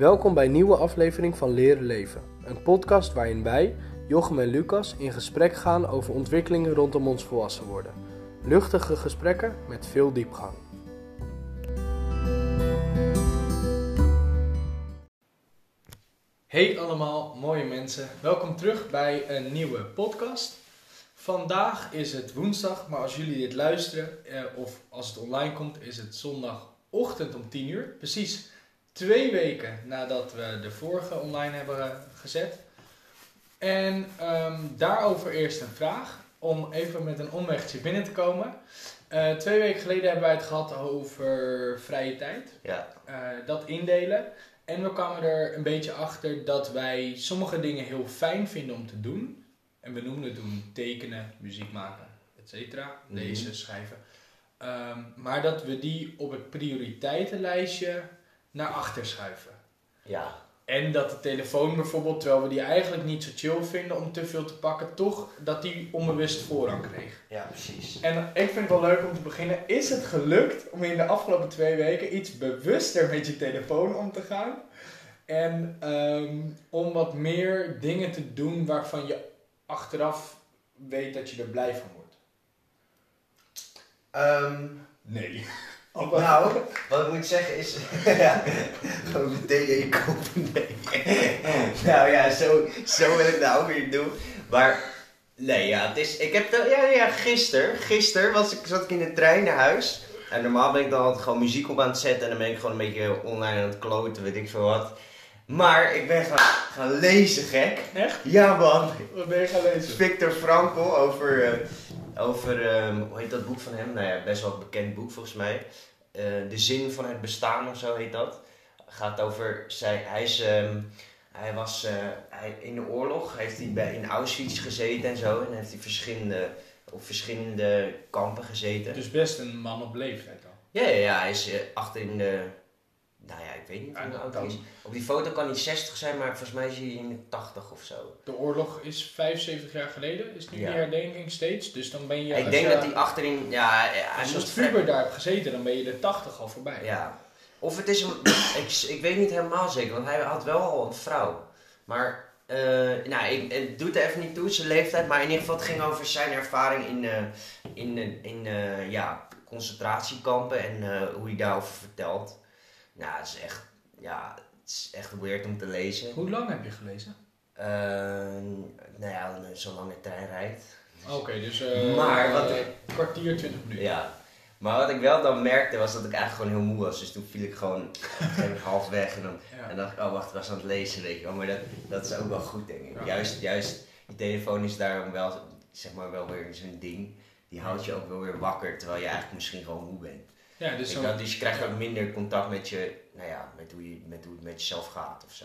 Welkom bij een nieuwe aflevering van Leren Leven. Een podcast waarin wij, Jochem en Lucas, in gesprek gaan over ontwikkelingen rondom ons volwassen worden. Luchtige gesprekken met veel diepgang. Hey allemaal, mooie mensen. Welkom terug bij een nieuwe podcast. Vandaag is het woensdag, maar als jullie dit luisteren, eh, of als het online komt, is het zondagochtend om 10 uur. Precies twee weken nadat we de vorige online hebben eh, gezet. En ehm, daarover eerst een vraag, om even met een omwegje binnen te komen. Eh, twee weken geleden hebben wij het gehad over vrije tijd. Ja, eh, dat indelen. En we kwamen er een beetje achter dat wij sommige dingen heel fijn vinden om te doen. En we noemen het doen tekenen, muziek maken, etc. Lezen, Mhm. schrijven. Ehm, maar dat we die op het prioriteitenlijstje naar achter schuiven. ja, En dat de telefoon bijvoorbeeld, terwijl we die eigenlijk niet zo chill vinden om te veel te pakken, toch dat die onbewust voorrang kreeg. ja, precies. En ik vind het wel leuk om te beginnen. Is het gelukt om in de afgelopen twee weken iets bewuster met je telefoon om te gaan? En ehm, om wat meer dingen te doen waarvan je achteraf weet dat je er blij van wordt? Ehm, Nee. Nou, wat ik moet zeggen is, ja, je kopen, nee. nou ja, zo, zo wil ik nou weer doen. Maar, nee ja, het is, ik heb, de, ja, ja, gisteren, gisteren was ik, zat ik in de trein naar huis. En normaal ben ik dan altijd gewoon muziek op aan het zetten en dan ben ik gewoon een beetje online aan het kloten, weet ik veel wat. Maar ik ben gaan, gaan lezen, gek. Echt? Ja man, Wat ben je gaan lezen? Victor Frankl over, eh, over ehm, hoe heet dat boek van hem? Nou ja, best wel een bekend boek volgens mij. Eh, de zin van het bestaan of zo heet dat. Gaat over, zij, hij, is, ehm, hij was eh, hij, in de oorlog, heeft hij bij, in Auschwitz gezeten en zo. En heeft hij verschillende, op verschillende kampen gezeten. Dus best een man op leeftijd al. Ja, ja, ja, hij is eh, achter in de, nou ja, ik weet niet hoe oud is. Op die foto kan hij 60 zijn, maar volgens mij is hij in de 80 of zo. De oorlog is 75 jaar geleden, is nu Ja. die herdenking steeds. Dus dan ben je. ik denk je- dat hij achterin, ja, hij Als je puber daar hebt gezeten, dan ben je de 80 al voorbij. Ja. Of het is een. ik, ik weet niet helemaal zeker, want hij had wel al een vrouw. Maar. eh, nou, ik, het doet er even niet toe, zijn leeftijd. Maar in ieder geval, het ging over zijn ervaring in, eh, in, eh, in ja, concentratiekampen en hoe hij daarover vertelt. Nou, het is echt. Ja, het is echt weird om te lezen. Hoe lang heb je gelezen? Eh, nou ja, zolang de trein rijdt. Oké, dus eh Maar wat- kwartier, 20 minuten. Ja. Maar wat ik wel dan merkte was dat ik eigenlijk gewoon heel moe was. Dus toen viel ik gewoon half weg en dan Ja. En dacht ik, oh wacht, ik was aan het lezen, weet je wel. Maar dat, dat is ook wel goed, denk ik. Ja. Juist, juist, je telefoon is daarom wel, zeg maar, wel weer zo'n ding. Die houdt je ook wel weer wakker, terwijl je eigenlijk misschien gewoon moe bent. Ja, dus Dus, zo. dus je krijgt ja. ook minder contact met je, nou ja, met hoe, je, met hoe het met jezelf gaat of zo.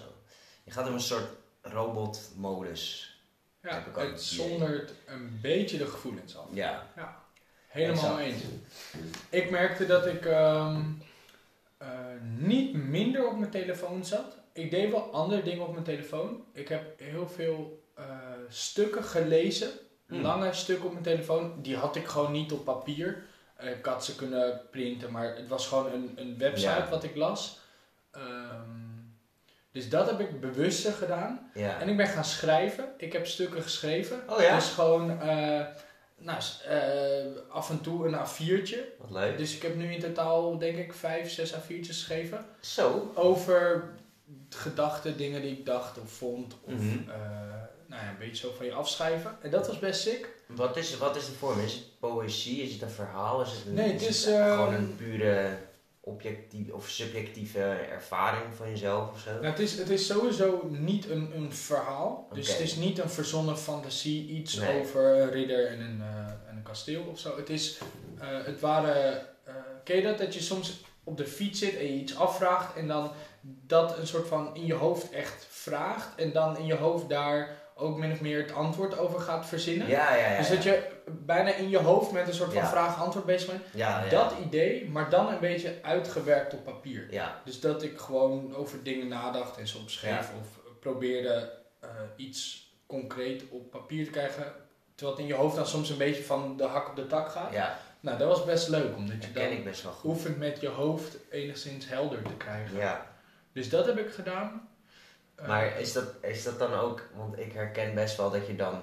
Je gaat in een soort robotmodus. Ja, het zondert een beetje de gevoelens af. Ja. Helemaal Exact. eens. Ik merkte dat ik ehm, eh, niet minder op mijn telefoon zat. Ik deed wel andere dingen op mijn telefoon. Ik heb heel veel eh, stukken gelezen. Hmm. Lange stukken op mijn telefoon. Die had ik gewoon niet op papier. Eh, ik had ze kunnen printen, maar het was gewoon een, een website Ja. wat ik las. Ehm, dus dat heb ik bewuster gedaan. Ja. En ik ben gaan schrijven. Ik heb stukken geschreven. Oh ja? Dus gewoon eh, nou, eh, af en toe een A4'tje. Wat leuk. Dus ik heb nu in totaal denk ik vijf, zes A4'tjes geschreven. Zo. Over gedachten, dingen die ik dacht of vond. Of Mhm. eh, nou ja, een beetje zo van je afschrijven. En dat was best sick. Wat is, wat is de vorm? Is het poëzie? Is het een verhaal? Is het een, Nee, het is, gewoon ehm, een pure objectief of subjectieve ervaring van jezelf of zo? Nou, het, is, het is sowieso niet een, een verhaal. Dus het is niet een verzonnen fantasie, iets Nee. over een ridder en een, eh, en een kasteel of zo. Het is, eh, het waren, eh ken je dat? Dat je soms op de fiets zit en je iets afvraagt en dan dat een soort van in je hoofd echt vraagt en dan in je hoofd daar ook min of meer het antwoord over gaat verzinnen. Ja, ja, ja. Dus dat je bijna in je hoofd met een soort van vraag-antwoord bezig bent. Dat idee, maar dan een beetje uitgewerkt op papier. Dus dat ik gewoon over dingen nadacht en ze opschreef of probeerde eh, iets concreet op papier te krijgen. Terwijl het in je hoofd dan soms een beetje van de hak op de tak gaat. Nou, dat was best leuk, omdat je dan best wel goed. oefent met je hoofd enigszins helder te krijgen. Ja. Dus dat heb ik gedaan. Eh, Maar is dat, is dat dan ook, want ik herken best wel dat je dan,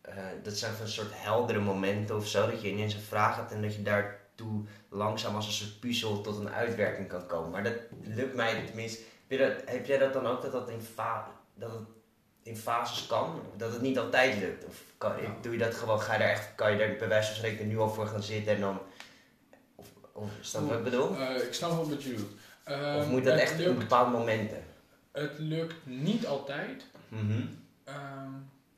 eh, dat zijn van een soort heldere momenten of zo, dat je ineens een vraag hebt en dat je daartoe langzaam als een soort puzzel tot een uitwerking kan komen. Maar dat lukt mij tenminste. Heb, dat, heb jij dat dan ook dat dat in, fa dat het in fases kan? Dat het niet altijd lukt? Of kan, Ja. doe je dat gewoon, ga je daar echt, kan je daar bij wijze van spreken nu al voor gaan zitten en dan, of, of dat wat ik bedoel? eh, ik snap wat je doet. Of moet dat echt in lukt, bepaalde momenten? Het lukt niet altijd. Mhm. Ehm,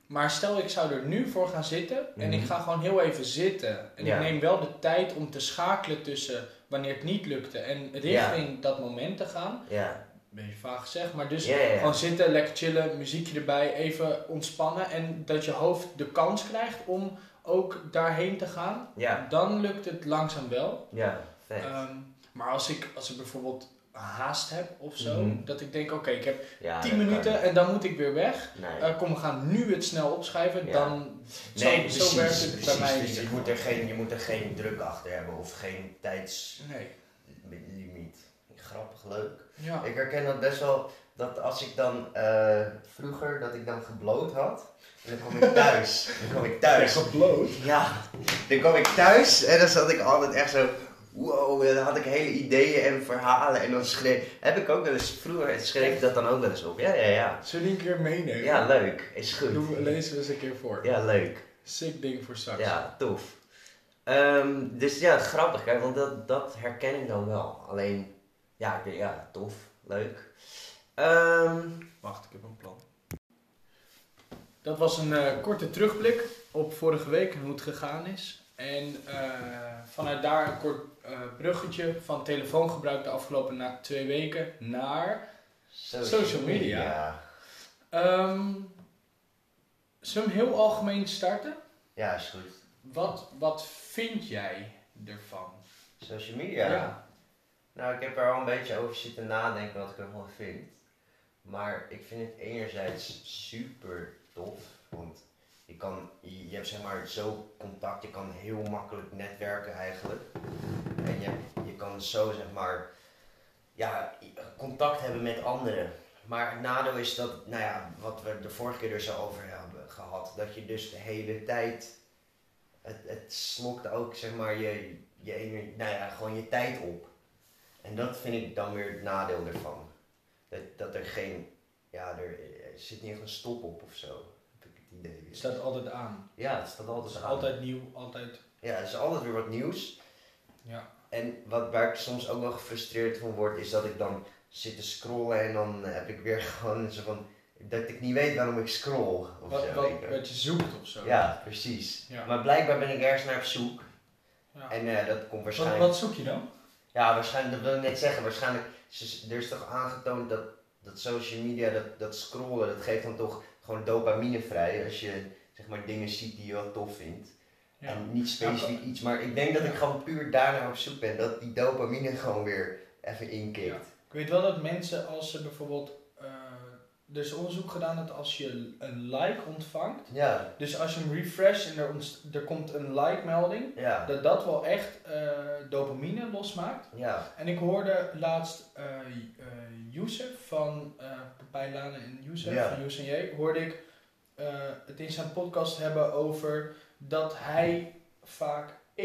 maar stel ik zou er nu voor gaan zitten en ik Mhm. ga gewoon heel even zitten. En Ja. ik neem wel de tijd om te schakelen tussen wanneer het niet lukte en richting dat moment te gaan. Ja, Beetje vaag gezegd, maar dus Ja, ja, ja. gewoon zitten, lekker chillen, muziekje erbij, even ontspannen. En dat je hoofd de kans krijgt om ook daarheen te gaan. ja, Dan lukt het langzaam wel. ja. Ehm, maar als ik, als ik bijvoorbeeld haast heb of zo, Mhm. dat ik denk, oké, ik heb ja 10 dat kan. minuten en dan moet ik weer weg. Nee. Eh, kom, we gaan nu het snel opschrijven. Ja. Dan, zo, nee, zo precies, werkt het precies. bij mij. Dus je, moet er geen, je moet er geen druk achter hebben of geen tijdslimiet. Nee. Grappig, leuk. Ja. Ik herken dat best wel, dat als ik dan eh, vroeger, dat ik dan gebloot had. En dan kwam ik thuis. dan kwam ik thuis. gebloot. Ja, dan kwam ik thuis en dan zat ik altijd echt zo. Wow, dan had ik hele ideeën en verhalen. En dan schreef. Heb ik ook wel eens. Vroeger schreef ik dat dan ook wel eens op. Ja, ja, ja. Zullen we een keer meenemen? Ja, leuk. Is goed. Doen we, lezen we eens een keer voor. Ja, leuk. Sick ding voor straks. Ja, tof. Ehm, dus ja, grappig, hè, want dat, dat herken ik dan wel. Alleen, ja, ik denk, ja, tof, leuk. Ehm, Wacht, ik heb een plan. Dat was een eh, korte terugblik op vorige week en hoe het gegaan is. En eh, vanuit daar een kort eh, bruggetje van telefoongebruik de afgelopen na twee weken naar Social media. Ehm zullen we hem heel algemeen starten? Ja, is goed. Wat, wat vind jij ervan? Social media? Nou, ik heb er al een beetje over zitten nadenken wat ik ervan vind. Maar ik vind het enerzijds super tof, want je, kan, je, hebt zeg maar zo contact, je kan heel makkelijk netwerken eigenlijk. En je, je kan zo zeg maar ja, contact hebben met anderen. Maar het nadeel is dat, nou ja, wat we de vorige keer er zo over hebben gehad, dat je dus de hele tijd, het, het slokt ook zeg maar je, je, ener- nou ja, gewoon je tijd op. En dat vind ik dan weer het nadeel ervan. Dat, dat er geen, ja, er, zit niet echt een stop op of zo, idee. Het staat altijd aan. Ja, het staat Het altijd is aan. altijd nieuw, altijd. Ja, er is altijd weer wat nieuws. Ja. En wat, waar ik soms ook wel gefrustreerd van word, is dat ik dan zit te scrollen en dan heb ik weer gewoon zo van, dat ik niet weet waarom ik scroll. Of Wat, zo, wat, wat je zoekt of zo. Ja, precies. Ja. Maar blijkbaar ben ik ergens naar op zoek. Ja. En eh, dat komt Wat, waarschijnlijk... wat zoek je dan? Ja, waarschijnlijk, dat wil ik net zeggen. Waarschijnlijk, er is toch aangetoond dat, dat social media, dat, dat scrollen, dat geeft dan toch gewoon dopamine vrij. Als je zeg maar dingen ziet die je wel tof vindt. Ja. En niet specifiek iets, maar ik denk dat ik gewoon puur daarnaar op zoek ben. Dat die dopamine gewoon weer even inkikt. Ja. Ik weet wel dat mensen als ze bijvoorbeeld... eh, er is onderzoek gedaan dat als je een like ontvangt... Ja, Dus als je hem refresh en er, ontst- er komt een like melding... ja, Dat dat wel echt eh, dopamine losmaakt. ja. En ik hoorde laatst eh uh, Youssef van uh, Pepijn Lane en Youssef Ja. van Youssef hoorde ik eh, het in zijn podcast hebben over dat hij vaak 1%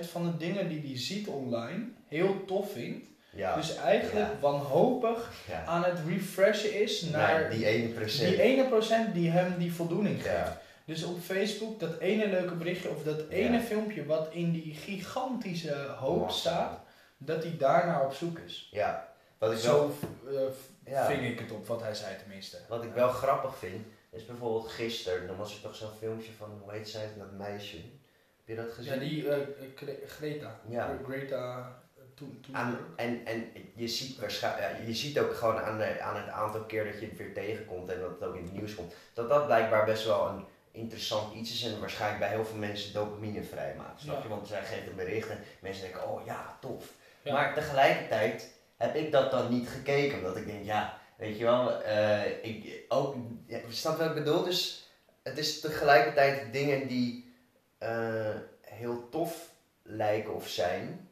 van de dingen die hij ziet online heel tof vindt. ja. Dus eigenlijk Ja. wanhopig aan het refreshen is naar die ene procent. die ene procent die hem die voldoening geeft. Dus op Facebook dat ene leuke berichtje of dat ene filmpje wat in die gigantische hoop staat, dat hij daarnaar op zoek is. ja. Wat ik Zo eh, Ja. ving ik het op wat hij zei tenminste. Wat ik wel grappig vind, is bijvoorbeeld gisteren, dan was er toch zo'n filmpje van, hoe heet zij, dat meisje. Heb je dat gezien? Ja, die eh, Gre- Greta. Ja. Greta eh, toen. toen Aan, en en je, ziet waarschijnlijk, ja, je ziet ook gewoon aan, de- aan het aantal keer dat je het weer tegenkomt en dat het ook in het nieuws komt, dat dat blijkbaar best wel een interessant iets is en waarschijnlijk bij heel veel mensen dopamine vrijmaakt. Snap Ja. je? Want zij geeft een bericht en mensen denken, oh ja, tof. Ja. Maar tegelijkertijd heb ik dat dan niet gekeken, omdat ik denk, ja, weet je wel, eh, ik, ook, ja, snap wat ik bedoel? Dus het is tegelijkertijd dingen die eh, heel tof lijken of zijn,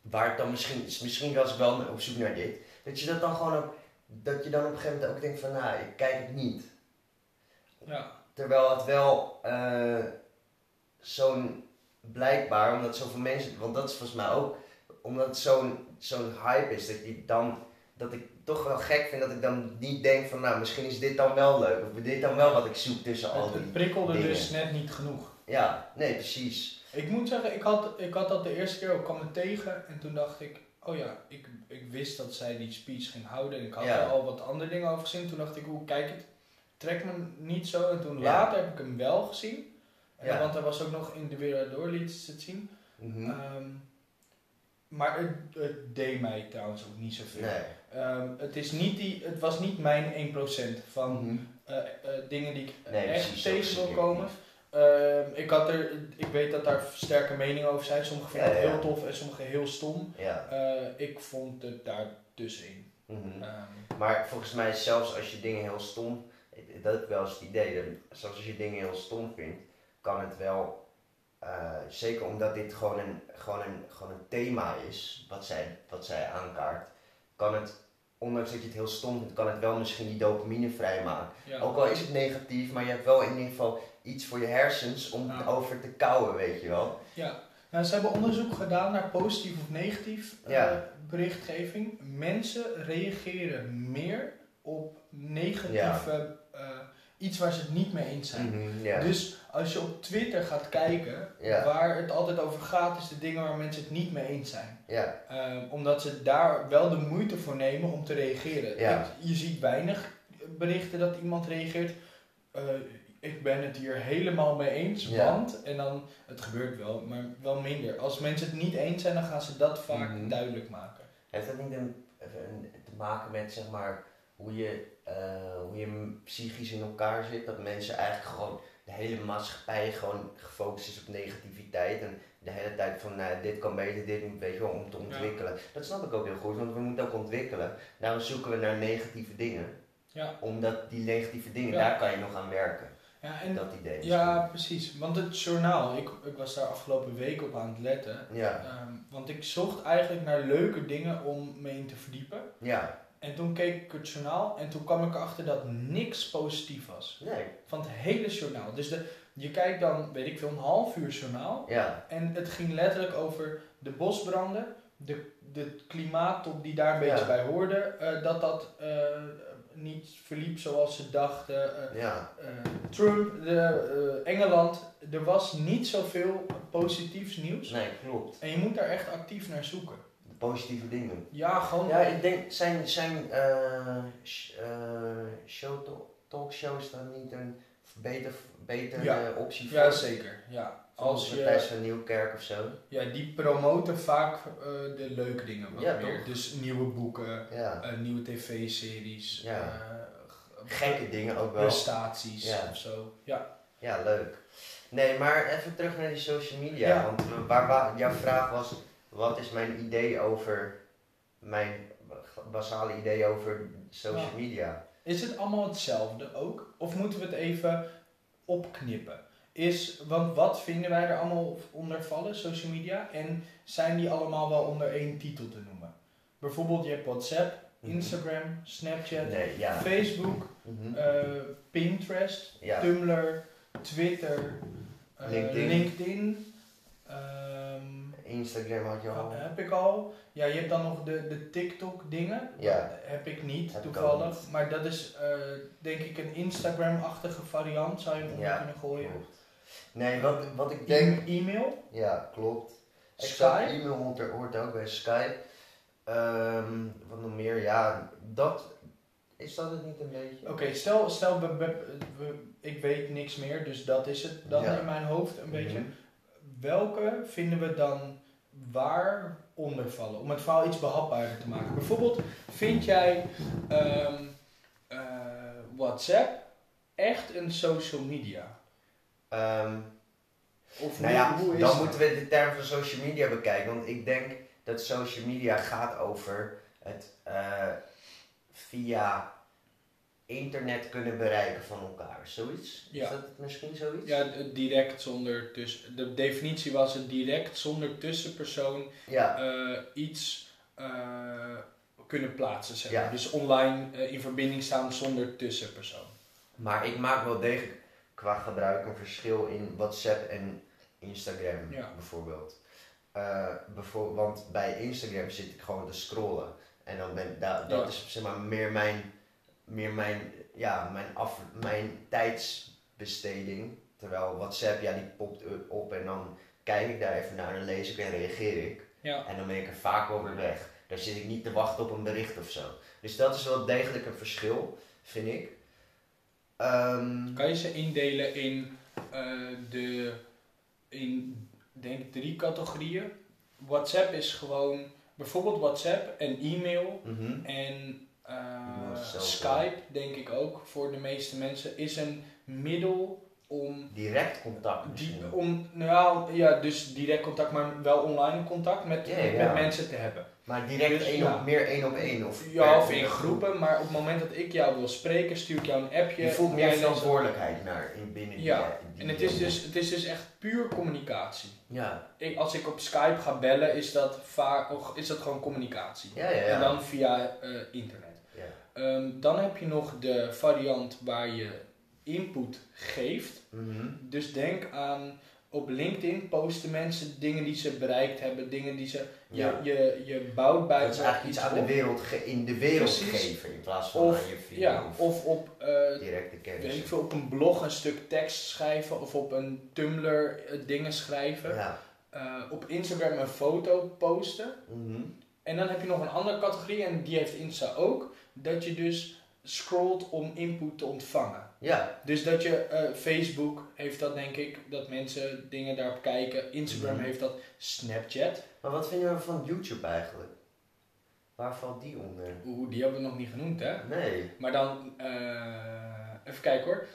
waar het dan misschien, misschien was ik wel op zoek naar dit, dat je dat dan gewoon ook, dat je dan op een gegeven moment ook denkt van, nou, ik kijk het niet. Ja. Terwijl het wel eh, zo'n blijkbaar, omdat zoveel mensen, want dat is volgens mij ook, omdat zo'n zo'n hype is, dat je dan, dat ik toch wel gek vind dat ik dan niet denk van, nou, misschien is dit dan wel leuk, of dit dan wel wat ik zoek tussen al die. het prikkelde dingen. dus net niet genoeg. Ja, nee, precies. Ik moet zeggen, ik had, ik had dat de eerste keer, ik kwam het tegen en toen dacht ik, oh ja, ik, ik wist dat zij die speech ging houden en ik had Ja. er al wat andere dingen over gezien. Toen dacht ik, hoe kijk het, trekt me niet zo. En toen Ja. later heb ik hem wel gezien, En Ja. want hij was ook nog in de wereld door liet ze het zien. Mhm. Ehm, maar het, het deed mij trouwens ook niet zoveel. nee. Ehm, het, is niet die, het was niet mijn 1% van Mhm. eh, eh, dingen die ik Nee, echt tegen wil komen. Ehm, ik, had er, ik weet dat daar sterke meningen over zijn. Sommige vinden het ja. heel tof en sommige heel stom. Ja. Eh, ik vond het daar tussenin. Mhm. Ehm, Maar volgens mij, zelfs als je dingen heel stom, dat heb ik wel eens het idee, dat zelfs als je dingen heel stom vindt, kan het wel, eh, zeker omdat dit gewoon een, gewoon, een, gewoon een thema is, wat zij, wat zij aankaart, kan het, ondanks dat je het heel stom vindt, kan het wel misschien die dopamine vrijmaken. ja. Ook al is het negatief, maar je hebt wel in ieder geval iets voor je hersens om Ja. over te kouwen, weet je wel. ja. Nou, ze hebben onderzoek gedaan naar positief of negatief eh, Ja. berichtgeving. Mensen reageren meer op negatieve eh, iets waar ze het niet mee eens zijn. Mhm. Dus als je op Twitter gaat kijken, Ja. waar het altijd over gaat, is de dingen waar mensen het niet mee eens zijn. ja, Ehm, omdat ze daar wel de moeite voor nemen om te reageren. Ja. Je ziet weinig berichten dat iemand reageert. eh, ik ben het hier helemaal mee eens, want. En dan, het gebeurt wel, maar wel minder. Als mensen het niet eens zijn, dan gaan ze dat vaak Mhm. duidelijk maken. Heeft dat niet een, een- te maken met zeg maar, hoe, je, eh, hoe je psychisch in elkaar zit? Dat mensen eigenlijk gewoon, de hele maatschappij gewoon gefocust is op negativiteit. En de hele tijd van nou, dit kan beter, dit moet, weet je wel, om te ontwikkelen. Dat snap ik ook heel goed, want we moeten ook ontwikkelen. Daarom zoeken we naar negatieve dingen. Ja. Omdat die negatieve dingen, Ja. daar kan je nog aan werken. Ja, en, Dat idee. ja precies. Want het journaal, ik, ik was daar afgelopen week op aan het letten. Ja, Ehm, want ik zocht eigenlijk naar leuke dingen om me in te verdiepen. ja, En toen keek ik het journaal en toen kwam ik erachter dat niks positief was. nee, Van het hele journaal. Dus de, je kijkt dan, weet ik veel, een half uur journaal. ja, En het ging letterlijk over de bosbranden, de, de klimaattop die daar een beetje Ja. bij hoorde. eh, dat dat eh, niet verliep zoals ze dachten. eh, ja, Trump, de, Engeland. Er was niet zoveel positiefs nieuws. nee, klopt. En je moet daar echt actief naar zoeken. Positieve dingen. Ja, gewoon. Ja, ik denk, zijn, zijn eh, sh- show, talk- talkshows dan niet een beter, beter Ja. optie voor? Ja, zeker. Ja. Als je, Thijs van Nieuwkerk of zo. ja, die promoten vaak eh, de leuke dingen wat Ja, meer. toch? Dus nieuwe boeken, Ja. nieuwe tv-series, Gekke dingen ook wel. prestaties Ja. of zo. Ja. Ja, leuk. Nee, maar even terug naar die social media. Want waar, waar, jouw vraag was, wat is mijn idee over, mijn basale idee over social Ja. media? Is het allemaal hetzelfde ook? Of moeten we het even opknippen? Is, want wat vinden wij er allemaal onder vallen, social media? En zijn die allemaal wel onder één titel te noemen? Bijvoorbeeld je hebt WhatsApp, Mhm. Instagram, Snapchat, Nee, ja. Facebook, Mhm. eh, Pinterest, ja. Tumblr, Twitter, eh, LinkedIn. LinkedIn. ehm, Instagram had je al. heb ik al. Ja, je hebt dan nog de, de TikTok dingen. Ja. Heb ik niet, Heb ik toevallig. niet. Maar dat is eh, denk ik een Instagram-achtige variant, zou je hem Ja, kunnen gooien. Klopt. Nee, wat, wat ik denk... E- e-mail, Ja, klopt. Skype. e-mail hoort, er- hoort ook bij Skype. Ehm, wat nog meer? Ja, dat... Is dat het niet een beetje? Oké, stel, stel we, we- we- ik weet niks meer, dus dat is het dan Ja. in mijn hoofd een beetje. Welke vinden we dan waar onder vallen? Om het verhaal iets behapbaarder te maken. Bijvoorbeeld, vind jij ehm, eh, WhatsApp echt een social media? Ehm, Of nou hoe- ja, hoe is dan moeten we de term van social media bekijken. Want ik denk dat social media gaat over het eh, via internet kunnen bereiken van elkaar. Zoiets? Ja. Is dat misschien zoiets? Ja, direct zonder tussen. De definitie was het direct zonder tussenpersoon Ja. eh, iets eh, kunnen plaatsen. Zeg Ja. Dus online eh, in verbinding staan zonder tussenpersoon. Maar ik maak wel degelijk qua gebruik een verschil in WhatsApp en Instagram Ja. bijvoorbeeld. Eh, bijvoor- want bij Instagram zit ik gewoon te scrollen. En dan ben da- dat is zeg maar meer mijn, meer mijn, ja, mijn, af, mijn tijdsbesteding. Terwijl WhatsApp, ja, die popt op en dan kijk ik daar even naar en lees ik en reageer ik. Ja. En dan ben ik er vaak wel weer weg. Daar zit ik niet te wachten op een bericht of zo. Dus dat is wel degelijk een verschil, vind ik. Ehm, Kan je ze indelen in eh, de in denk drie categorieën? WhatsApp is gewoon bijvoorbeeld WhatsApp en e-mail mhm. en eh. Skype denk ik ook voor de meeste mensen is een middel om Direct contact die, om nou ja dus direct contact maar wel online contact met, met, ja. mensen te hebben. Maar direct Dus, ja. op, meer één op één. Of Ja, of in groepen, maar op het moment dat ik jou wil spreken, stuur ik jou een appje. Je voelt meer verantwoordelijkheid naar in binnen Ja, die, die En het is, dus, het is dus echt puur communicatie. Ja, Ik, als ik op Skype ga bellen, is dat, vaak, is dat gewoon communicatie. ja, ja. ja. En dan via eh, internet. Ehm, dan heb je nog de variant waar je input geeft. Mhm. Dus denk aan op LinkedIn posten mensen dingen die ze bereikt hebben, dingen die ze. Je, Ja. je, je bouwt bij Dat is eigenlijk iets aan de wereld in de wereld Precies. geven in plaats van Of, aan je vrienden ja, of, of op eh, directe kennis. weet ik veel, op een blog een stuk tekst schrijven of op een Tumblr eh, dingen schrijven. Ja. Eh, op Instagram een foto posten. Mhm. En dan heb je nog een andere categorie en die heeft Insta ook. Dat je dus scrolt om input te ontvangen. ja, Dus dat je, eh, Facebook heeft dat denk ik, dat mensen dingen daarop kijken. Instagram Mhm. heeft dat. Snapchat, maar wat vinden we van YouTube eigenlijk? Waar valt die onder? oeh, die hebben we nog niet genoemd hè. Nee. Maar dan, eh, even kijken hoor.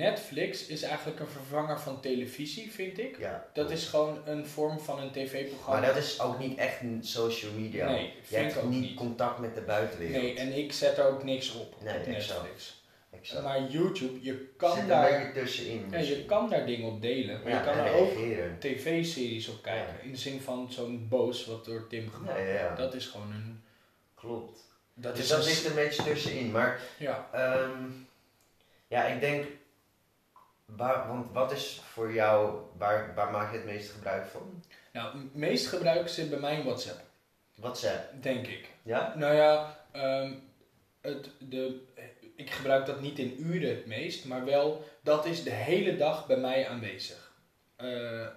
Netflix is eigenlijk een vervanger van televisie, vind ik. Ja. Dat is gewoon een vorm van een tv-programma. Maar dat is ook niet echt een social media. Nee, Je vind hebt ik ook niet, niet. contact met de buitenwereld. Nee, en ik zet er ook niks op Nee, op exact. Netflix. Exact. Maar YouTube, je Zit kan, er daar, een tussenin. ja, je kan daar dingen op delen. Maar Ja, je kan en er ook tv-series op kijken. Ja. In de zin van zo'n boos wat door Tim gemaakt Ja, ja, ja. Dat is gewoon een... Klopt. Dat dus is dat ligt een beetje tussenin. Maar Ja, ehm, ja, ik denk, waar, want wat is voor jou, waar, waar maak je het meeste gebruik van? nou, het meest gebruik zit bij mij in WhatsApp, WhatsApp. denk ik. Ja? Nou ja, ehm, het, de, ik gebruik dat niet in uren het meest, maar wel, dat is de hele dag bij mij aanwezig. Eh,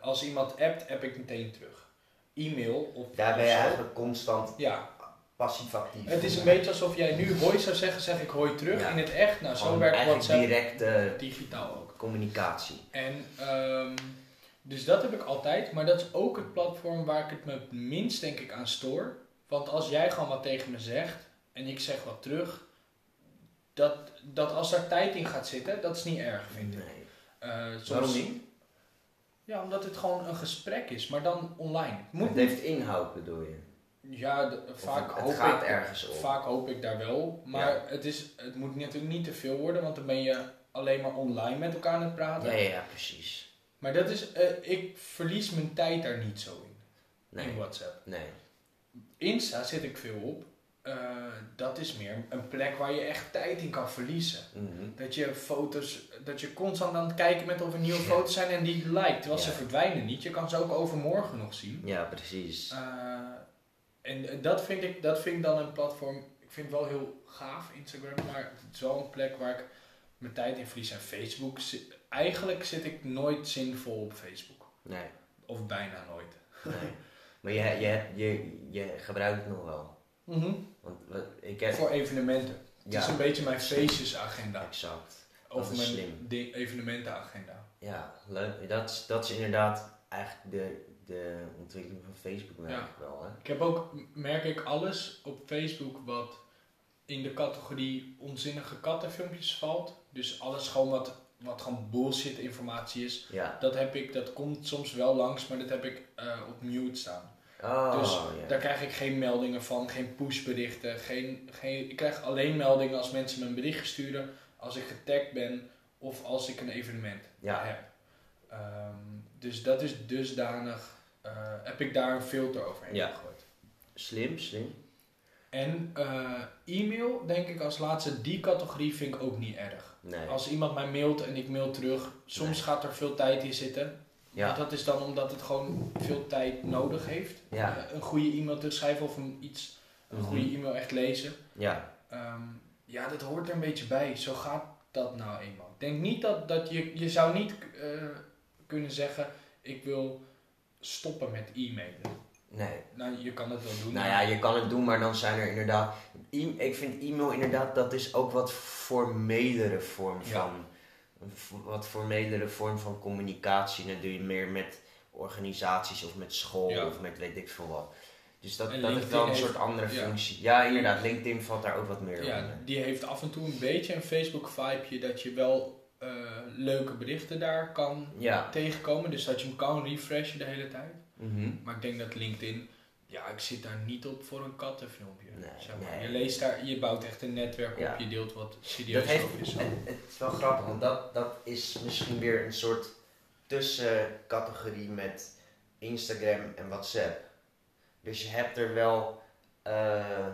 als iemand appt, app ik meteen terug. E-mail of Daar ben je eigenlijk constant Ja, passief actief. het is een beetje alsof jij nu hoi zou zeggen, zeg ik hoi terug Ja. in het echt. Nou, zo werkt WhatsApp directe digitaal ook. Communicatie. En ehm, dus dat heb ik altijd, maar dat is ook het platform waar ik het me het minst denk ik aan stoor. Want als jij gewoon wat tegen me zegt en ik zeg wat terug, dat, dat als daar tijd in gaat zitten, dat is niet erg vind ik. Nee. Eh, soms- Waarom niet? Ja, omdat het gewoon een gesprek is, maar dan online. Het moet Het heeft inhoud bedoel je? Ja, de- vaak, het hoop gaat ik, ergens op. vaak hoop ik daar wel. Maar het, is, het moet natuurlijk niet te veel worden, want dan ben je alleen maar online met elkaar aan het praten. Ja, ja, precies. Maar dat is, eh, ik verlies mijn tijd daar niet zo in, in Nee, WhatsApp. nee. Insta zit ik veel op. Eh, dat is meer een plek waar je echt tijd in kan verliezen. Mhm. Dat je foto's, dat je constant aan het kijken bent of er nieuwe foto's zijn en die liked. Terwijl ze verdwijnen niet. Je kan ze ook overmorgen nog zien. Ja, precies. Eh, en dat vind, ik, dat vind ik dan een platform. Ik vind het wel heel gaaf, Instagram, maar het is wel een plek waar ik mijn tijd in verlies. En Facebook, eigenlijk zit ik nooit zinvol op Facebook. Nee, Of bijna nooit. nee. maar je, je, je, je gebruikt het nog wel. Want wat- ik heb... Voor evenementen. Het is een beetje mijn feestjesagenda. exact. Of mijn slim. evenementenagenda. Ja, leuk. Dat is, dat is inderdaad eigenlijk de, de ontwikkeling van Facebook merk Ja. ik wel. Hè? Ik heb ook, merk ik, alles op Facebook wat in de categorie onzinnige kattenfilmpjes valt. Dus alles gewoon wat, wat gewoon bullshit informatie is. Ja. Dat heb ik, dat komt soms wel langs, maar dat heb ik eh, op mute staan. Oh, Dus. Daar krijg ik geen meldingen van, geen pushberichten. Geen, geen, ik krijg alleen meldingen als mensen me een berichtje sturen, als ik getagd ben of als ik een evenement Ja. heb. Ehm, dus dat is dusdanig, eh, heb ik daar een filter overheen Ja. gegooid. Slim, slim. En eh, e-mail, denk ik als laatste, die categorie vind ik ook niet erg. Nee. Als iemand mij mailt en ik mail terug, soms Nee. gaat er veel tijd in zitten. Ja. Maar dat is dan omdat het gewoon veel tijd nodig heeft. Ja. Eh, een goede e-mail te schrijven of een, iets, een Mhm. goede e-mail echt lezen. Ja. Ehm, ja, dat hoort er een beetje bij. Zo gaat dat nou eenmaal. Ik denk niet dat, dat je, je zou niet eh, kunnen zeggen, ik wil stoppen met e-mailen. Nee. Nou, je kan het wel doen. Nou ja, je kan het doen, maar dan zijn er inderdaad. E- ik vind e-mail inderdaad, dat is ook wat formelere vorm Ja. van. een Wat formelere vorm van communicatie. Dan doe je meer met organisaties of met school Ja. of met weet ik veel wat. Dus dat, En dat is wel een heeft- soort andere functie. Ja, inderdaad. LinkedIn valt daar ook wat meer Ja, onder. die heeft af en toe een beetje een Facebook-vibeje dat je wel eh, leuke berichten daar kan tegenkomen. Dus dat je hem kan refreshen de hele tijd. Mhm. Maar ik denk dat LinkedIn, ja, ik zit daar niet op voor een kattenfilmpje. Nee, zeg maar. nee. Je leest daar, je bouwt echt een netwerk Ja. op, je deelt wat serieus Dat over jezelf. het, het is wel grappig, want dat, dat is misschien weer een soort tussencategorie met Instagram en WhatsApp. Dus je hebt er wel, eh,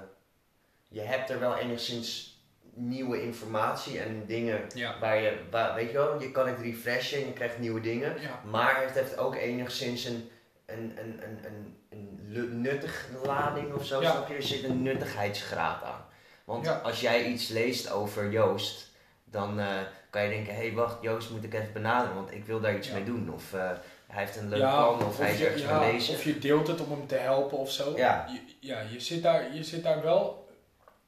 je hebt er wel enigszins nieuwe informatie en dingen Ja. waar je, waar, weet je wel, je kan het refreshen en je krijgt nieuwe dingen. Ja. Maar het heeft ook enigszins een, een, een, een, een, nuttige lading of zo. Ja. Snap je? Er zit een nuttigheidsgraad aan. Want Ja. als jij iets leest over Joost, dan eh, kan je denken: hé, hey, wacht, Joost moet ik even benaderen, want ik wil daar iets Ja. mee doen. Of eh, hij heeft een leuk plan, of, hij is je, ergens mee bezig. of je deelt het om hem te helpen of zo. Ja. Je, ja, je zit daar, je zit daar wel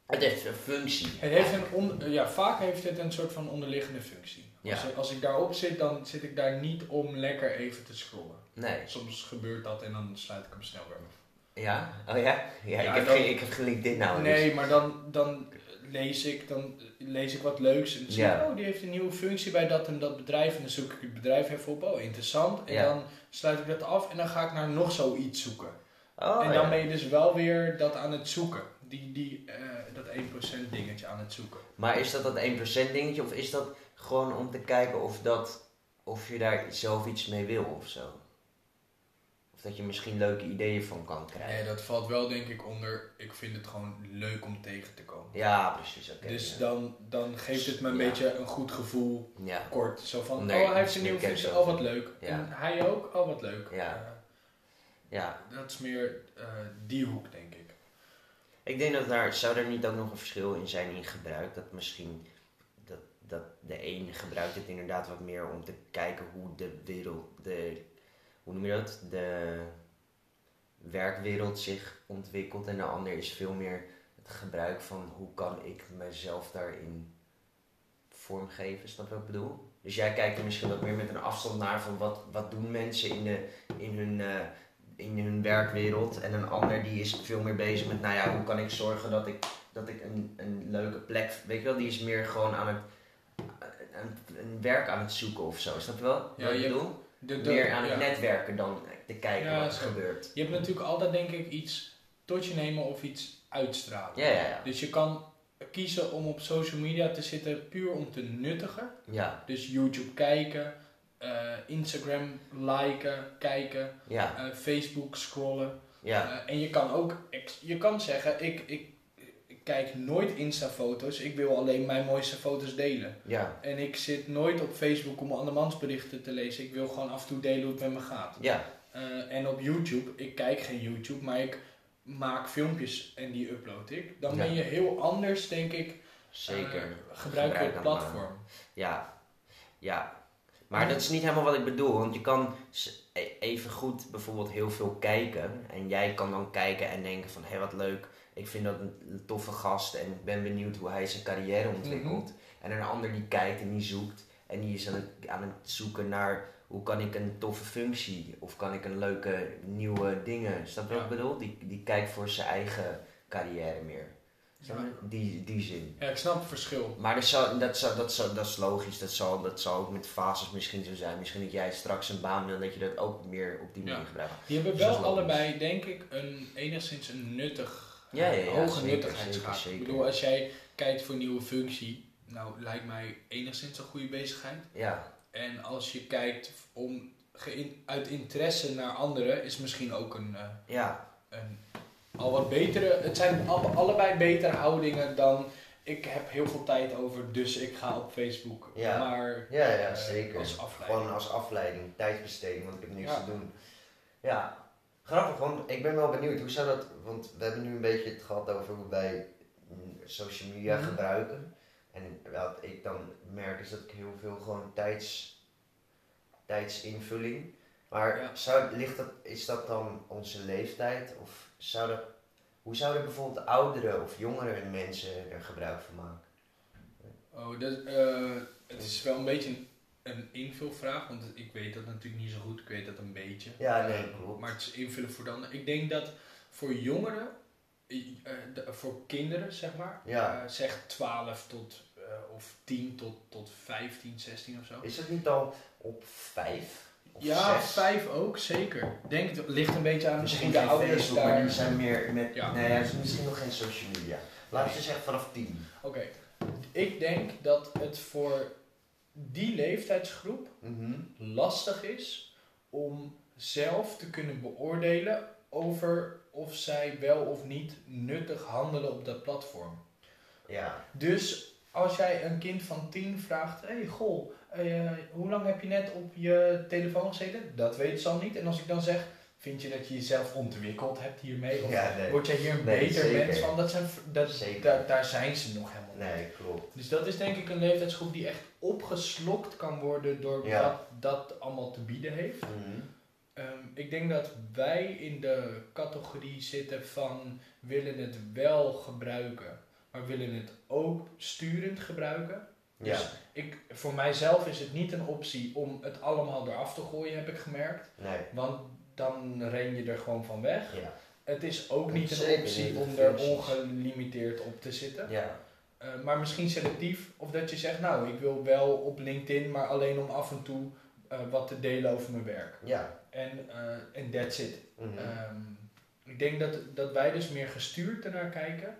Het heeft een functie. Het heeft een on, ja, vaak heeft het een soort van onderliggende functie. Als, als ik daarop zit, dan zit ik daar niet om lekker even te scrollen. Nee. Soms gebeurt dat en dan sluit ik hem snel weer af. Ja? Oh ja? Ja, Ja, ik, heb dan- geen, ik heb geen LinkedIn nou. dus- Nee, maar dan, dan lees ik, dan lees ik wat leuks en dan zie Ja. ik, oh, die heeft een nieuwe functie bij dat en dat bedrijf. En dan zoek ik het bedrijf even op, oh, interessant. En dan sluit ik dat af en dan ga ik naar nog zoiets zoeken. Oh, en dan ja. ben je dus wel weer dat aan het zoeken. Die, die, eh, dat 1% dingetje aan het zoeken. Maar is dat dat 1% dingetje of is dat gewoon om te kijken of, dat, of je daar zelf iets mee wil of zo? Dat je misschien leuke ideeën van kan krijgen? Nee, dat valt wel denk ik onder. Ik vind het gewoon leuk om tegen te komen. Ja, precies. Oké. dus ja. dan, dan geeft het me een Ja. beetje een goed gevoel. ja. Kort. Zo van, Nee, oh hij heeft een nieuwe functie. kennis Oh wat leuk. En hij ook. Oh wat leuk. Ja. Ja. dat is meer eh, die hoek denk ik. Ik denk dat daar, zou er niet ook nog een verschil in zijn in gebruik? Dat misschien, dat de een gebruikt het inderdaad wat meer om te kijken hoe de wereld, de, hoe noem je dat? De werkwereld zich ontwikkelt en de ander is veel meer het gebruik van hoe kan ik mezelf daarin vormgeven, snap je wat ik bedoel? Dus jij kijkt er misschien wat meer met een afstand naar van wat, wat doen mensen in, de, in, hun, eh, in hun werkwereld. En een ander die is veel meer bezig met, nou ja, hoe kan ik zorgen dat ik, dat ik een, een leuke plek, weet je wel, die is meer gewoon aan het, een, een werk aan het zoeken of zo, snap je wel? Ja, je hebt- bedoel? De, de- meer aan het netwerken dan te kijken wat er zo. gebeurt. Je hebt natuurlijk altijd denk ik iets tot je nemen of iets uitstralen. Ja, ja, ja. Dus je kan kiezen om op social media te zitten puur om te nuttigen. Ja, Dus YouTube kijken, eh, Instagram liken, kijken, ja, eh, Facebook scrollen. ja. Eh, en je kan ook, je kan zeggen, ik, ik kijk nooit Insta-foto's, ik wil alleen mijn mooiste foto's delen. Ja, En ik zit nooit op Facebook om andermans berichten te lezen, ik wil gewoon af en toe delen hoe het met me gaat. ja, Eh, en op YouTube, ik kijk geen YouTube, maar ik maak filmpjes en die upload ik. Dan Ja. ben je heel anders, denk ik, zeker. eh, gebruik je het platform. Ja, ja. Maar dat is niet helemaal wat ik bedoel, want je kan e- even goed bijvoorbeeld heel veel kijken. En jij kan dan kijken en denken van, hé wat leuk, ik vind dat een toffe gast en ik ben benieuwd hoe hij zijn carrière ontwikkelt. En een ander die kijkt en die zoekt en die is aan het, aan het zoeken naar hoe kan ik een toffe functie of kan ik een leuke nieuwe dingen. Snap je wat ik bedoel? Die, die kijkt voor zijn eigen carrière meer. Ja. Die, die zin. Ja, ik snap het verschil. Maar dat, zou, dat, zou, dat, zou, dat is logisch, dat zal, dat zal ook met fases misschien zo zijn. Misschien dat jij straks een baan wil, dat je dat ook meer op die Ja. manier gebruikt. Die hebben Dus wel allebei, denk ik, een, enigszins een nuttig, Ja, ja, ja, hoge nuttigheidsgraad. Ik bedoel, als jij kijkt voor een nieuwe functie, nou lijkt mij enigszins een goede bezigheid. Ja, En als je kijkt om uit interesse naar anderen, is misschien ook een, eh, ja, een al wat betere, het zijn alle- allebei betere houdingen dan ik heb heel veel tijd over, dus ik ga op Facebook. Ja. Maar Ja, ja, eh, zeker. als afleiding. Gewoon als afleiding, tijdsbesteding, want ik heb niks Ja. te doen. Ja, grappig, want ik ben wel benieuwd, hoe zou dat, want we hebben nu een beetje het gehad over hoe wij mm, social media Mhm. gebruiken. En wat ik dan merk is dat ik heel veel gewoon tijds, tijdsinvulling. Maar Ja. zou, ligt dat, is dat dan onze leeftijd? Of zou dat, hoe zouden bijvoorbeeld oudere of jongere mensen er gebruik van maken? Oh, dat, eh, het is wel een beetje een, een invulvraag, want ik weet dat natuurlijk niet zo goed, ik weet dat een beetje. Ja, nee, klopt. Maar het is invullen voor ander. Ik denk dat voor jongeren, eh, eh, voor kinderen zeg maar, Ja. eh, zeg 12 tot, eh, of 10 tot, tot 15, 16 of zo. Is het niet al op vijf? Of ja, zes? 5 ook, zeker. Denk het ligt een beetje aan Misschien de ouders Facebook, maar daar... die zijn meer met... Ja. Nee, misschien nog geen social media. Laten we zeggen vanaf tien. Oké, ik denk dat het voor die leeftijdsgroep Mhm. lastig is om zelf te kunnen beoordelen over of zij wel of niet nuttig handelen op dat platform. Ja. Dus als jij een kind van 10 vraagt: hey, goh, eh, hoe lang heb je net op je telefoon gezeten? Dat weet ze al niet. En als ik dan zeg: Vind je dat je jezelf ontwikkeld hebt hiermee? Of Ja, nee. word jij hier een Nee, beter mens van? Dat zijn, dat, Zeker. daar, zijn ze nog helemaal. Nee, klopt. Dus dat is denk ik een leeftijdsgroep die echt opgeslokt kan worden door Ja. wat dat allemaal te bieden heeft. Mhm. Ehm, ik denk dat wij in de categorie zitten van willen het wel gebruiken, maar willen het ook sturend gebruiken. Ja. Dus ik, voor mijzelf is het niet een optie om het allemaal eraf te gooien, heb ik gemerkt. Nee. Want dan ren je er gewoon van weg. Ja. Het is ook niet een optie niet, om er ongelimiteerd op te zitten. Ja. Eh, maar misschien selectief. Of dat je zegt, nou, ik wil wel op LinkedIn, maar alleen om af en toe eh, wat te delen over mijn werk. Ja. En eh, en that's it. Mhm. Ehm, ik denk dat, dat wij dus meer gestuurd ernaar kijken.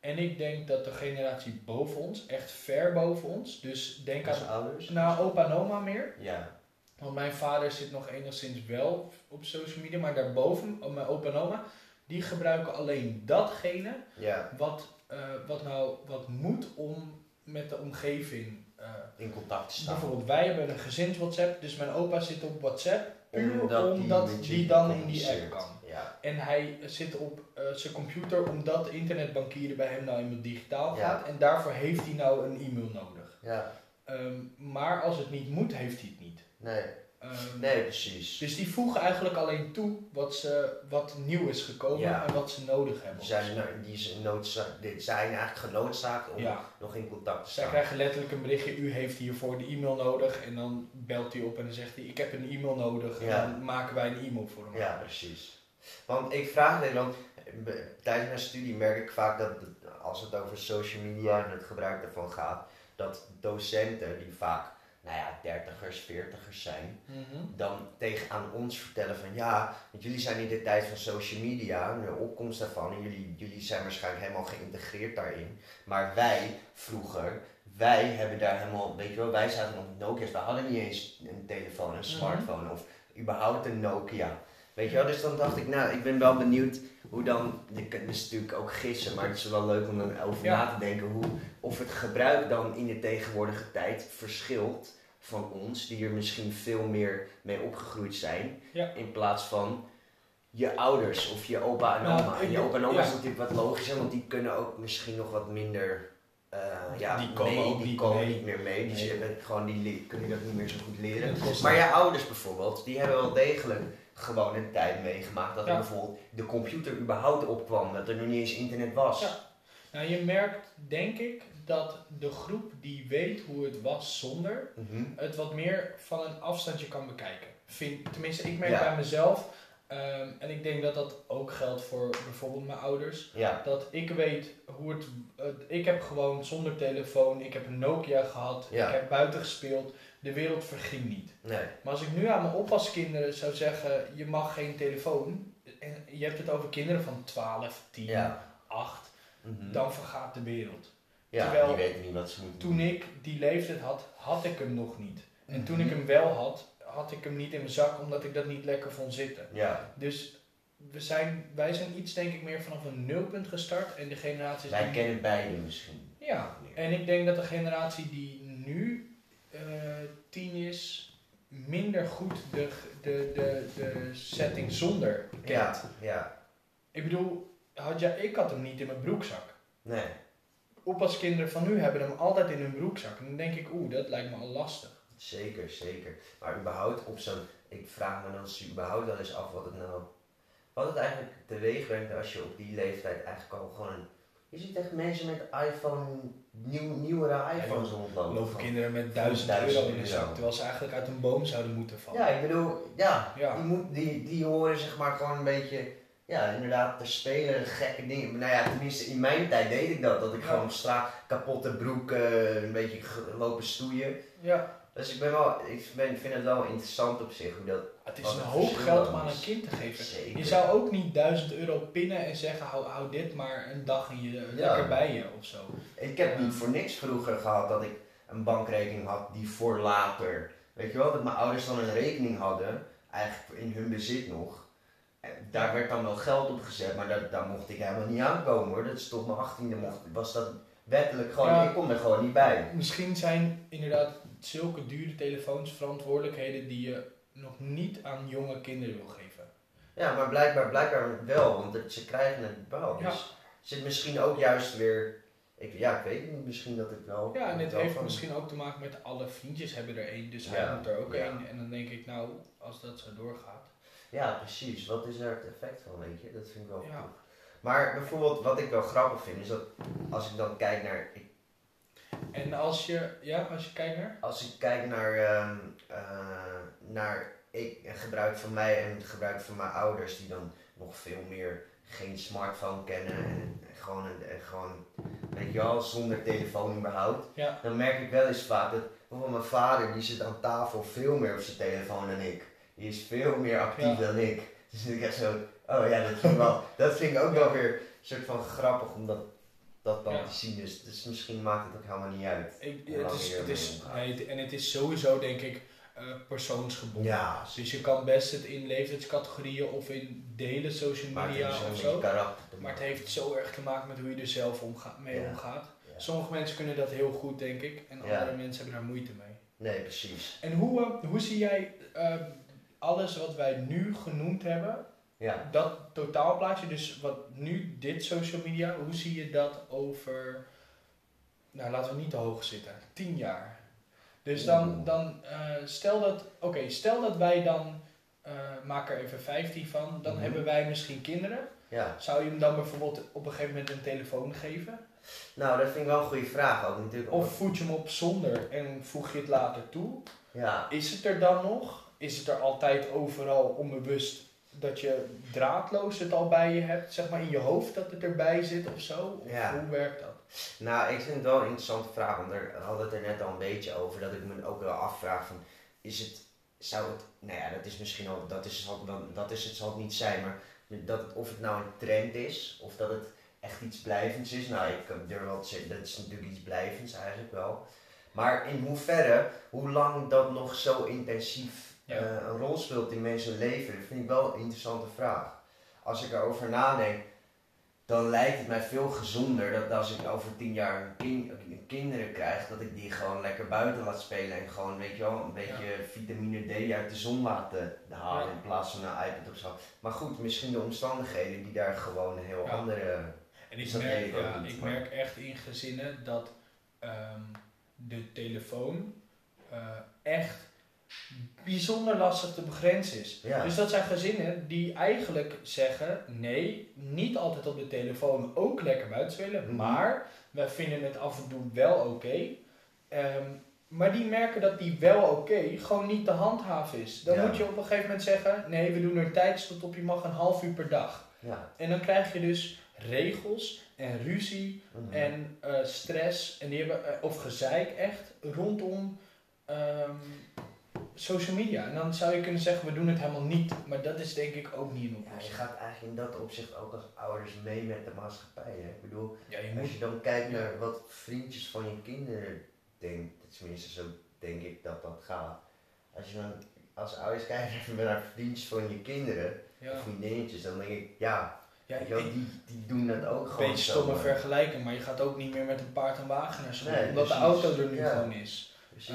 En ik denk dat de generatie boven ons, echt ver boven ons, dus denk aan ouders? nou, opa en oma meer. Ja. Want mijn vader zit nog enigszins wel op social media, maar daarboven, oh, mijn opa en oma, die gebruiken alleen datgene Ja. wat, eh, wat nou wat moet om met de omgeving. eh, In contact te staan. bijvoorbeeld, wij hebben een gezins WhatsApp, dus mijn opa zit op WhatsApp, puur Omdat omdat, die dan in die app kan. Ja. En hij zit op eh, zijn computer omdat internetbankieren bij hem nou eenmaal digitaal Ja. gaat. En daarvoor heeft hij nou een e-mail nodig. Ja. Ehm, maar als het niet moet, heeft hij het niet. Nee. Ehm, Nee, precies. Dus die voegen eigenlijk alleen toe wat, ze, wat nieuw is gekomen Ja. en wat ze nodig hebben. Die zijn, nou, die zijn, noodza- die zijn eigenlijk genoodzaakt om ja. nog in contact te Zij staan. krijgen letterlijk een berichtje, u heeft hiervoor de e-mail nodig. En dan belt hij op en dan zegt hij, ik heb een e-mail nodig. Ja. En dan maken wij een e-mail voor hem. Ja, precies. Want ik vraag dit, want eh, tijdens mijn studie merk ik vaak dat als het over social media en het gebruik daarvan gaat, dat docenten die vaak, nou ja, dertigers, veertigers zijn, Mhm. dan tegen aan ons vertellen van ja, want jullie zijn in de tijd van social media, de opkomst daarvan, en jullie, jullie zijn waarschijnlijk helemaal geïntegreerd daarin. Maar wij, vroeger, wij hebben daar helemaal, weet je wel, wij zaten nog met Nokia's, we hadden niet eens een telefoon, een Mhm. smartphone of überhaupt een Nokia. Weet je wel, dus dan dacht ik, nou, ik ben wel benieuwd hoe dan, je kunt dus natuurlijk ook gissen, maar het is wel leuk om erover Ja. na te denken hoe, of het gebruik dan in de tegenwoordige tijd verschilt van ons, die er misschien veel meer mee opgegroeid zijn, Ja. in plaats van je ouders of je opa en Nou, oma. En je opa en oma ja. is natuurlijk wat logischer, want die kunnen ook misschien nog wat minder. eh, ja, Die komen mee, die niet komen mee. niet meer mee. Die Nee. hebben gewoon die le- kunnen dat niet meer zo goed leren. Maar je ouders bijvoorbeeld, die hebben wel degelijk gewoon een tijd meegemaakt dat er bijvoorbeeld de computer überhaupt opkwam, dat er nog niet eens internet was. Ja. Nou, je merkt, denk ik, dat de groep die weet hoe het was zonder, Mhm. het wat meer van een afstandje kan bekijken. Vind, tenminste, ik merk Ja. bij mezelf, ehm, en ik denk dat dat ook geldt voor bijvoorbeeld mijn ouders, ja. dat ik weet hoe het. ik heb gewoon zonder telefoon, ik heb een Nokia gehad, Ja. ik heb buiten gespeeld, de wereld verging niet. Nee. Maar als ik nu aan mijn oppaskinderen zou zeggen: je mag geen telefoon, en je hebt het over kinderen van 12, 10, Ja. 8, Mhm. dan vergaat de wereld. Ja, terwijl die weten niet wat ze moeten Toen doen. ik die leeftijd had, had ik hem nog niet. En toen Mhm. ik hem wel had, had ik hem niet in mijn zak omdat ik dat niet lekker vond zitten. Ja. Dus we zijn, wij zijn iets denk ik meer vanaf een nulpunt gestart en de generaties Wij die- kennen beide misschien. Ja, en ik denk dat de generatie die nu eh, tien is, minder goed de, de, de, de setting zonder kent. Ja, ja. Ik bedoel, had jij, ik had hem niet in mijn broekzak. Nee. Oppaskinderen van nu hebben hem altijd in hun broekzak. En dan denk ik, oeh, dat lijkt me al lastig. Zeker, zeker. Maar überhaupt op zo'n... Ik vraag me dan überhaupt wel eens af wat het nou... Wat het eigenlijk teweeg brengt als je op die leeftijd eigenlijk al gewoon... een- Je ziet echt mensen met iPhone, nieuw, nieuwere iPhones rondlopen. Lopen kinderen met duizend duizend euro in de zak, terwijl ze eigenlijk uit een boom zouden moeten vallen. Ja, ik bedoel, ja, Ja. Die, moet, die, die horen zeg maar gewoon een beetje, ja, inderdaad, te spelen, gekke dingen. Nou ja, tenminste, in mijn tijd deed ik dat. Dat ik Ja. gewoon op straat kapotte broek, eh, een beetje lopen stoeien. Ja, Dus ik ben wel, ik ben, vind het wel interessant op zich hoe dat. het is een hoop geld om aan een kind te geven. Zeker. Je zou ook niet 1000 euro pinnen en zeggen, hou, hou dit maar een dag in je, lekker bij je of zo. Ik heb niet voor niks vroeger gehad dat ik een bankrekening had die voor later. Weet je wel, dat mijn ouders dan een rekening hadden, eigenlijk in hun bezit nog. Daar werd dan wel geld op gezet, maar daar, daar mocht ik helemaal niet aankomen hoor. Dat is tot mijn achttiende mocht, was dat wettelijk gewoon, Ja. ik kon er gewoon niet bij. Misschien zijn inderdaad zulke dure telefoons verantwoordelijkheden die je nog niet aan jonge kinderen wil geven. Ja, maar blijkbaar, blijkbaar wel, want het- ze krijgen het wel. Ja. Dus zit misschien ook juist weer, ik, ja ik weet niet, misschien dat ik wel... Ja, en het heeft van- misschien ook te maken met alle vriendjes hebben er één, dus Ja, hij moet er ook één. En dan denk ik, nou, als dat zo doorgaat. Ja, precies. Wat is er het effect van, weet je? Dat vind ik wel Ja. goed. Maar bijvoorbeeld, wat ik wel grappig vind, is dat als ik dan kijk naar... Ik, En als je, ja, als je kijkt naar... als ik kijk naar, ehm, eh, naar ik, het gebruik van mij en het gebruik van mijn ouders, die dan nog veel meer geen smartphone kennen en gewoon, een, en gewoon weet je wel, zonder telefoon überhaupt. Ja. Dan merk ik wel eens vaak dat bijvoorbeeld mijn vader, die zit aan tafel veel meer op zijn telefoon dan ik. Die is veel meer actief Ja. dan ik. Dus ik echt zo, oh ja, dat vind ik, wel, dat vind ik ook wel weer een soort van grappig om dat, dat dan te zien. Dus, dus misschien maakt het ook helemaal niet uit. Ik, het is, het is, nee, en het is sowieso, denk ik, eh, persoonsgebonden. Ja, Dus je kan best het in leeftijdscategorieën of in delen social media of zo. Maar het heeft zo erg te maken met hoe je er zelf omga mee Ja. omgaat. Ja. Sommige mensen kunnen dat heel goed, denk ik. En andere mensen hebben daar moeite mee. Nee, precies. En hoe, eh, hoe zie jij eh, alles wat wij nu genoemd hebben, Ja. dat totaalplaatje, dus wat nu dit social media, hoe zie je dat over, nou laten we niet te hoog zitten, tien jaar? Dus dan, Oeh. dan eh, stel dat, oké, stel dat wij dan, eh, maak er even 15 van, dan Mhm. hebben wij misschien kinderen. ja. Zou je hem dan bijvoorbeeld op een gegeven moment een telefoon geven? Nou, dat vind ik wel een goede vraag ook natuurlijk. Of voed je hem op zonder en voeg je het later toe? ja. Is het er dan nog? Is het er altijd overal onbewust dat je draadloos het al bij je hebt, zeg maar in je hoofd dat het erbij zit of zo? Of Ja. hoe werkt dat? Nou, ik vind het wel een interessante vraag, want daar hadden het er net al een beetje over, dat ik me ook wel afvraag van, is het, zou het, nou ja, dat is misschien al, dat is, zal, dan, dat is het zal het niet zijn, maar dat het, of het nou een trend is, of dat het echt iets blijvends is, nou, ik durf wel te zeggen, dat is natuurlijk iets blijvends eigenlijk wel. Maar in hoeverre, hoe lang dat nog zo intensief Ja. eh, een rol speelt in mensen leven, dat vind ik wel een interessante vraag. Als ik erover nadenk, dan lijkt het mij veel gezonder dat als ik over tien jaar een kin- een kinderen krijg, dat ik die gewoon lekker buiten laat spelen en gewoon, weet je wel, een beetje vitamine D uit de zon laten halen Ja. in plaats van een iPad of zo. Maar goed, misschien de omstandigheden die daar gewoon een heel Ja. andere... En ik merk, ik ook ja, niet, ik maar- merk echt in gezinnen dat ehm, de telefoon eh, echt bijzonder lastig te begrenzen is. Ja. Dus dat zijn gezinnen die eigenlijk zeggen: nee, niet altijd op de telefoon, ook lekker buiten spelen, Mhm. maar wij vinden het af en toe wel oké. Ehm, maar die merken dat die wel oké gewoon niet te handhaven is. Dan Ja. moet je op een gegeven moment zeggen: nee, we doen er tijdstip op, je mag een half uur per dag. Ja. En dan krijg je dus regels en ruzie Mhm. en eh, stress en die hebben, eh, of gezeik echt rondom ehm, social media. En dan zou je kunnen zeggen, we doen het helemaal niet. Maar dat is denk ik ook niet een Ja, je oplossing. gaat eigenlijk in dat opzicht ook als ouders mee met de maatschappij. Hè? Ik bedoel, Ja, je als je dan kijkt naar wat vriendjes van je kinderen denken, tenminste zo denk ik dat dat gaat. Als je dan als ouders kijkt naar vriendjes van je kinderen, Ja. vriendinnetjes, dan denk ik, ja, Ja, ik- die, die doen dat ook Een gewoon beetje zo, stomme maar- vergelijking, maar je gaat ook niet meer met een paard en wagen naar school. Nee, omdat de auto er nu Ja. gewoon is. Precies.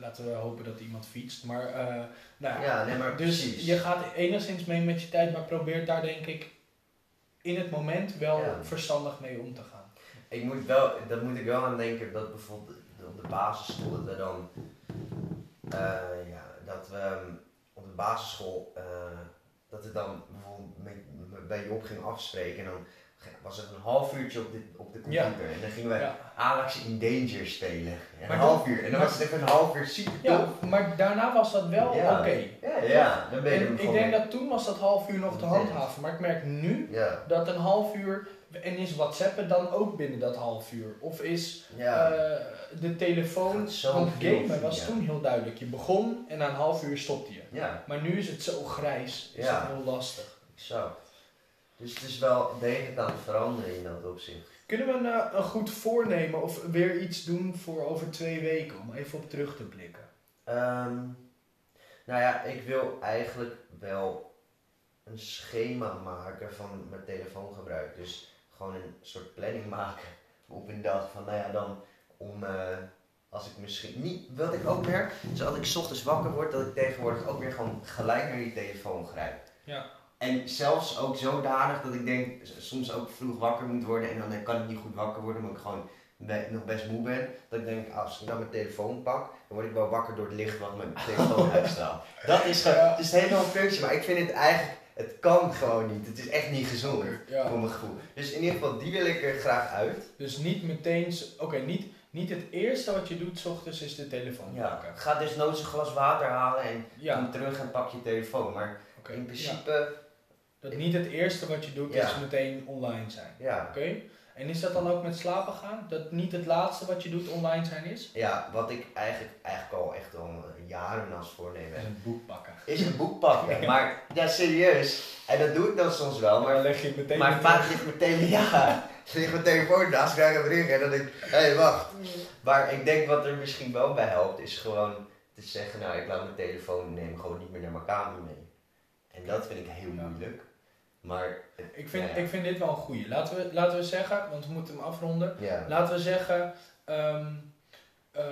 Laten we hopen dat iemand fietst. Maar, eh, nou ja, nee, maar dus precies. je gaat enigszins mee met je tijd, maar probeer daar denk ik in het moment wel Ja. verstandig mee om te gaan. Ik moet wel, dat moet ik wel aan denken dat bijvoorbeeld op de basisschool dat we dan, eh, ja, dat we ehm, op de basisschool, eh, dat we dan bijvoorbeeld met, met- bij Job gingen afspreken en dan was het een half uurtje op de, op de Ja. computer en dan gingen wij Ja. Alex in Danger spelen. Een Maar half uur. En dan was het even een half uur super Ja, tof. maar daarna was dat wel oké. Ja, ja, dan ben je En ik denk dat toen was dat half uur nog te handhaven. Maar ik merk nu dat een half uur, en is WhatsAppen dan ook binnen dat half uur? Of is eh, de telefoon, want gamen was toen heel duidelijk. Je begon en na een half uur stopte je. Maar nu is het zo grijs, is het heel lastig. exact. Dus het is wel degelijk aan het veranderen in dat opzicht. Kunnen we een, eh, een goed voornemen of weer iets doen voor over twee weken om even op terug te blikken? Ehm, nou ja, ik wil eigenlijk wel een schema maken van mijn telefoongebruik. Dus gewoon een soort planning maken op een dag. Van nou ja, dan om eh, als ik misschien niet. Wat ik ook merk, is als ik 's ochtends wakker word, dat ik tegenwoordig ook weer gewoon gelijk naar die telefoon grijp. Ja. En zelfs ook zodanig dat ik denk, soms ook vroeg wakker moet worden en dan kan ik niet goed wakker worden, omdat ik gewoon be- nog best moe ben. Dat ik denk, ah, als ik dan mijn telefoon pak, dan word ik wel wakker door het licht wat mijn telefoon uitstraalt. Dat is gewoon, het is helemaal een functie, maar ik vind het eigenlijk, het kan gewoon niet. Het is echt niet gezond Ja. voor mijn gevoel. Dus in ieder geval, die wil ik er graag uit. Dus niet meteen, oké, niet, niet het eerste wat je doet 's ochtends is de telefoon Ja. pakken. Ga dus nooit een glas water halen en Ja, kom terug en pak je telefoon. Maar in principe, Dat niet het eerste wat je doet Ja. is meteen online zijn. ja. Oké? En is dat dan ook met slapen gaan? Dat niet het laatste wat je doet online zijn is? Ja, wat ik eigenlijk, eigenlijk al echt al jaren als voornemen heb. een boek pakken. is een boek pakken. Maar ja, serieus. En dat doe ik dan soms wel. Maar Maar, leg je het meteen maar vaak ligt mijn telefoon, ja, ligt mijn telefoon naast, krijg ik een bericht en dan denk ik, hé hey, wacht. Maar ik denk wat er misschien wel bij helpt, is gewoon te zeggen, nou ik laat mijn telefoon neem gewoon niet meer naar mijn kamer mee. En dat vind ik heel Ja. moeilijk. Maar, Ik vind, Ja. ik vind dit wel een goeie. Laten we, laten we zeggen, want we moeten hem afronden. ja. Laten we zeggen, ehm, eh,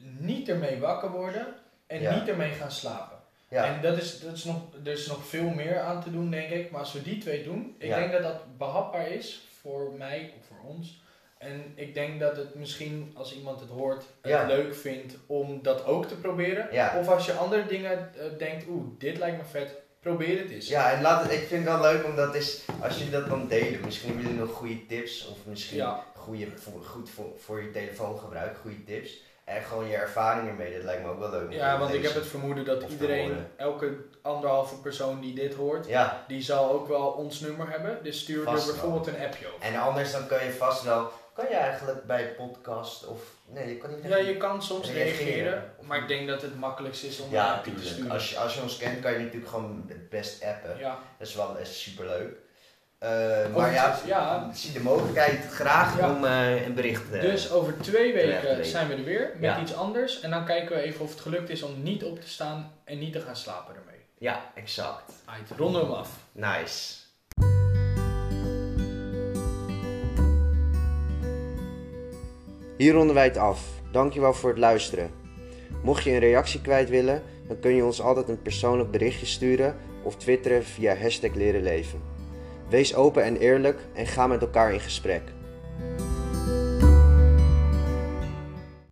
niet ermee wakker worden en Ja. niet ermee gaan slapen. Ja, En dat is, dat is nog, er is nog veel meer aan te doen, denk ik. Maar als we die twee doen, ik denk dat dat behapbaar is voor mij of voor ons. En ik denk dat het misschien, als iemand het hoort, het Ja. leuk vindt om dat ook te proberen. Ja. Of als je andere dingen eh, denkt, oeh, dit lijkt me vet, probeer het eens. ja, en laat het, ik vind het wel leuk omdat is, als je dat dan delen, misschien hebben jullie nog goede tips of misschien Ja. goede, voor, goed voor, voor je telefoongebruik, goede tips. En gewoon je ervaring ermee, dat lijkt me ook wel leuk. Ja, want ik heb het vermoeden dat iedereen, elke anderhalve persoon die dit hoort, Ja, die zal ook wel ons nummer hebben. Dus stuur er wel. bijvoorbeeld een appje over. en anders dan kan je vast wel, kan je eigenlijk bij podcast of, nee, je kan niet Ja, je kan soms Reageren. reageren, maar ik denk dat het makkelijkst is om Ja, te sturen. Als je, als je ons kent kan je natuurlijk gewoon het best appen. Ja. Dat is wel super leuk. Over maar ja, ja. ik zie de mogelijkheid graag Ja. om eh, een bericht te Dus over twee weken zijn we er weer met Ja. iets anders. En dan kijken we even of het gelukt is om niet op te staan en niet te gaan slapen ermee. Ja, exact. Ronden we hem af. Nice. Hier ronden wij het af. Dankjewel voor het luisteren. Mocht je een reactie kwijt willen, dan kun je ons altijd een persoonlijk berichtje sturen of twitteren via hashtag leren leven. Wees open en eerlijk en ga met elkaar in gesprek.